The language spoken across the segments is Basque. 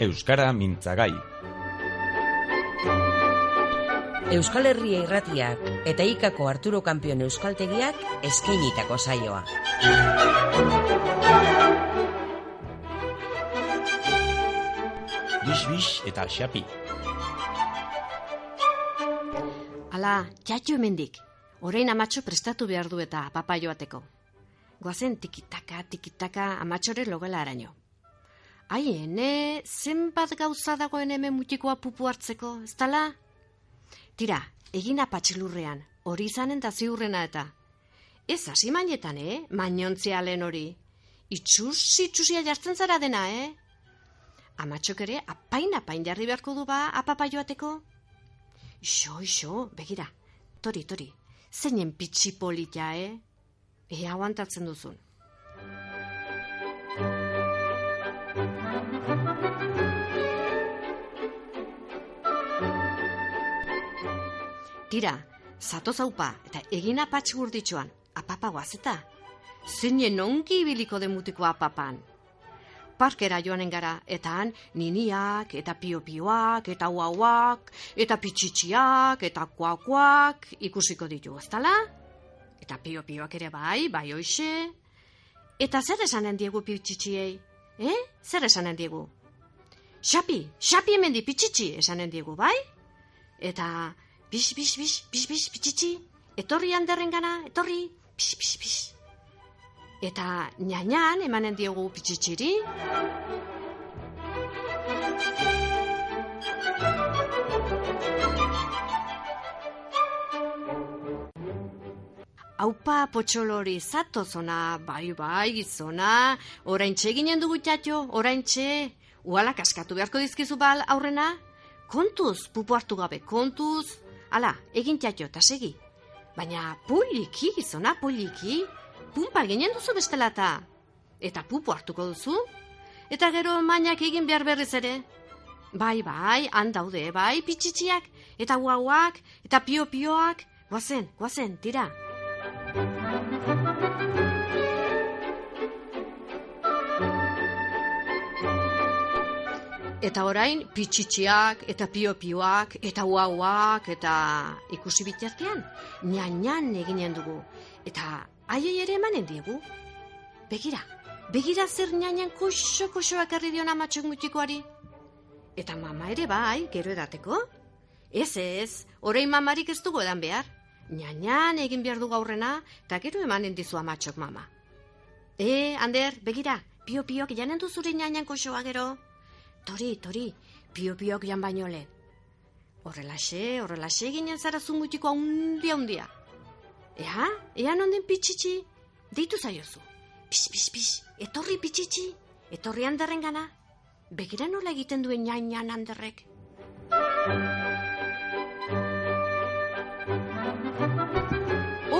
Euskara mintzagai. Euskal Herria irratiak eta ikako Arturo Kampion Euskaltegiak eskeinitako saioa. Bis-bis eta xapi. Ala, jatxo hemendik. Orain amatxo prestatu behar du eta papa joateko. Goazen tikitaka, tikitaka amatxore logela araño. Ai, ene, zenbat gauza dagoen hemen mutikoa pupu hartzeko, ez tala? Tira, egin apatxilurrean, hori izanen da ziurrena eta. Ez hasi mainetan, eh? Mainontzia lehen hori. Itxus, itxusia jartzen zara dena, eh? Amatxok ere, apain apain jarri beharko du ba, apapa joateko? Ixo, ixo, begira, tori, tori, zeinen pitxi polita, eh? Ea aguantatzen duzun. Tira, zato zaupa eta egin apatx gurditxoan, apapa guazeta. Zeinen ongi ibiliko demutiko apapan. Parkera joanen gara, eta han niniak, eta pio-pioak, eta uauak, eta pitxitsiak, eta kuakuak ikusiko ditu, eztala? Eta pio-pioak ere bai, bai hoxe. Eta zer esanen diegu pitxitsiei? Eh? Zer esanen diegu? Xapi, xapi hemen di pitxitsi esanen diegu, bai? Eta bis, bis, bis, bis, bis, pitxitsi, etorri handerren gana, etorri, bis, bis, bis. Eta ñañan emanen diegu pitxitxiri. Aupa potxolori zatozona, bai bai gizona, orain ginen dugu txatxo, orain txe, uala kaskatu beharko dizkizu bal aurrena? Kontuz, pupu hartu gabe, kontuz, ala, egin txatxo, eta segi. Baina poliki gizona, poliki, pumpa ginen duzu bestela eta. Pupu hartuko duzu? Eta gero mainak egin behar berriz ere? Bai, bai, handaude, bai, pitxitsiak, eta guauak, eta pio-pioak, guazen, guazen, tira. Eta orain, pitxitsiak, eta pio-pioak, eta guauak, eta ikusi bitartean, nian eginen dugu. Eta aiei ere emanen diegu. Begira, begira zer nianen koxo-koxoak herri dion amatxok mutikoari. Eta mama ere bai, gero edateko? Ez ez, orain mamarik ez dugu edan behar. Nianan egin behar dugu aurrena, eta gero emanen dizu amatxok mama. E, Ander, begira, pio-piok janen duzure nianan koxoa gero. Tori, tori, pio-piok jan baino lehen. Horrelaxe, horrelaxe ginen zara zumutiko handia handia. Ea, ea nonden pitxitxi, deitu zaiozu. Pis, pis, pis, etorri pitxitxi, etorri handerren gana. Begira nola egiten duen ñan handerrek.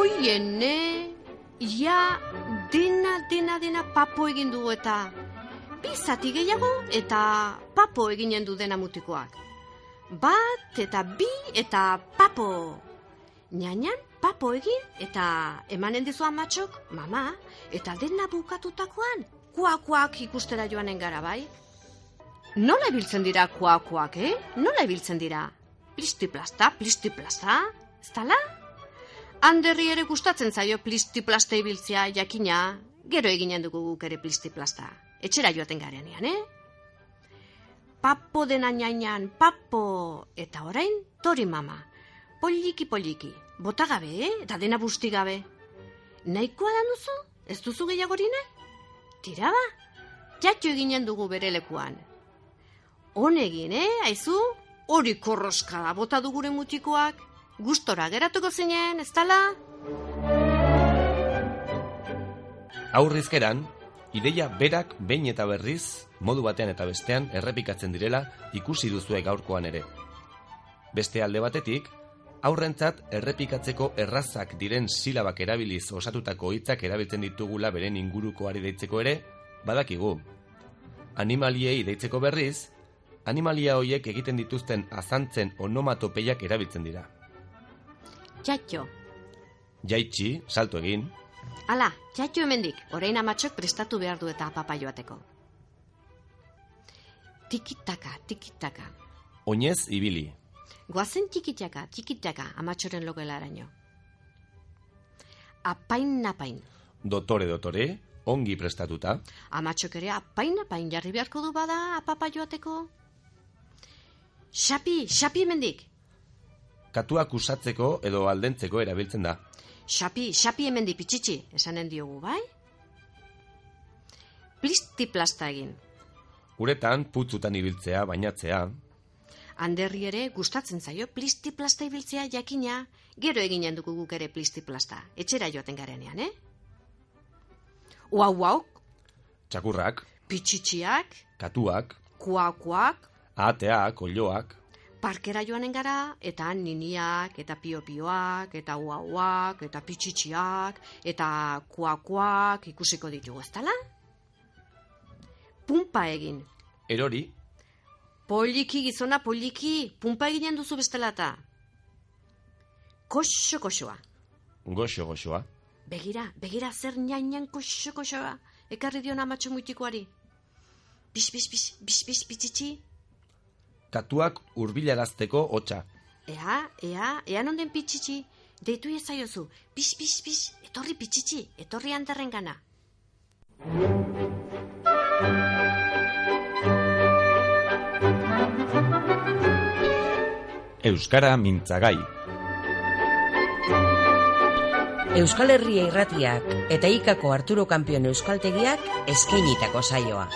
Oiene, ia dena, dena, dena papo egin dugu eta bi zati gehiago eta papo eginen du dena mutikoak. Bat eta bi eta papo. Ñañan papo egin eta emanen dizu amatxok, mama, eta dena bukatutakoan, kuakuak ikustera joanen gara bai. Nola ibiltzen dira kuakuak, eh? Nola ibiltzen dira? Plisti-plasta, plisti-plasta, ez tala? Handerri ere gustatzen zaio plisti-plasta ibiltzea jakina, gero eginen dugu guk ere plisti-plasta. Etxera joaten garenean, eh? Papo dena ñainan, papo, eta orain, tori mama. Poliki, poliki, bota gabe, eh? eta dena busti gabe. Nahikoa da duzu? Ez duzu gehiagori nahi? Tira ba, jatxo eginen dugu bere lekuan. Honegin, eh, aizu? Hori korroska da bota dugure mutikoak. Gustora geratuko zinen, ez tala? Aurrizkeran, ideia berak behin eta berriz, modu batean eta bestean errepikatzen direla ikusi duzue gaurkoan ere. Beste alde batetik, aurrentzat errepikatzeko errazak diren silabak erabiliz osatutako hitzak erabiltzen ditugula beren ingurukoari deitzeko ere, badakigu. Animaliei deitzeko berriz, animalia hoiek egiten dituzten azantzen onomatopeiak erabiltzen dira. Txatxo, Jaitsi, salto egin, ala, txatxo hemendik, orain amatxok prestatu behar du eta papa joateko. tikitaka, tikitaka. Oinez ibili. Goazen tikitaka, tikitaka, amatxoren logela araño. Apain napain. Dotore dotore, ongi prestatuta. Amatxok ere apain napain jarri beharko du bada apapa joateko. Xapi, xapi hemendik. Katuak usatzeko edo aldentzeko erabiltzen da. Xapi, xapi hemendik pitxitxi, esanen diogu, bai? Plisti plasta egin. Uretan putzutan ibiltzea, bainatzea, Anderri ere gustatzen zaio plisti plasta ibiltzea jakina, gero eginen dugu guk ere plisti plasta, etxera joaten garenean, eh? Uau, uau, txakurrak, pitxitxiak, katuak, kuakuak, ahateak, olioak, parkera joanen gara, eta han niniak, eta pio-pioak, eta uauak, eta pitxitxiak, eta kuakuak ikusiko ditugu, ez dala? Pumpa egin. erori, Poliki, gizona, poliki, pumpa eginen duzu bestelata. Koxo, koxoa. goxo goxoa, Begira, begira zer nainan koxo, koxoa. Ekarri dion amatxo muitikoari. Bis, bis, bis, bis, bis, pitxitxi. Katuak hurbilarazteko hotza. Ea, ea, ea nonden pitxitxi. Deitu ezaiozu. Bis, bis, bis, etorri pitxitxi, etorri handerren gana. Euskara mintzagai. Euskal Herria irratiak eta ikako Arturo Kampion Euskaltegiak eskainitako saioa.